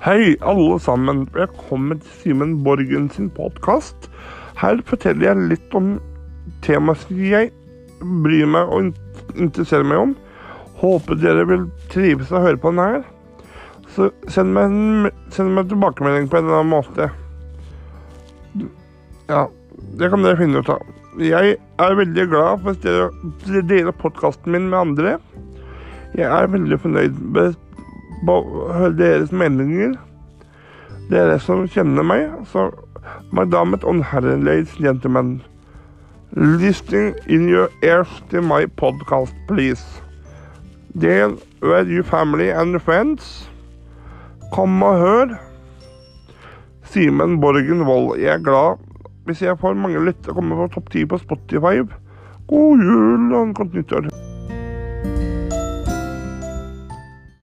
Hei, alle sammen. Velkommen til Simen Borgen sin podkast. Her forteller jeg litt om temaer som jeg bryr meg og interesserer meg om. Håper dere vil trives og høre på den her. Så send meg, en, send meg tilbakemelding på en eller annen måte. Ja, det kan dere finne ut av. Jeg er veldig glad for at dere deler podkasten min med andre. Jeg er veldig fornøyd med høre deres meninger. Dere som kjenner meg, så My damet and herren, ladies and gentlemen. Listening in your ears to my podcast, please. Del with your family and friends. Kom og hør. Simen Borgen Wold. Jeg er glad hvis jeg får mange lyttere kommer på topp ti på Spotify. God jul og godt nyttår.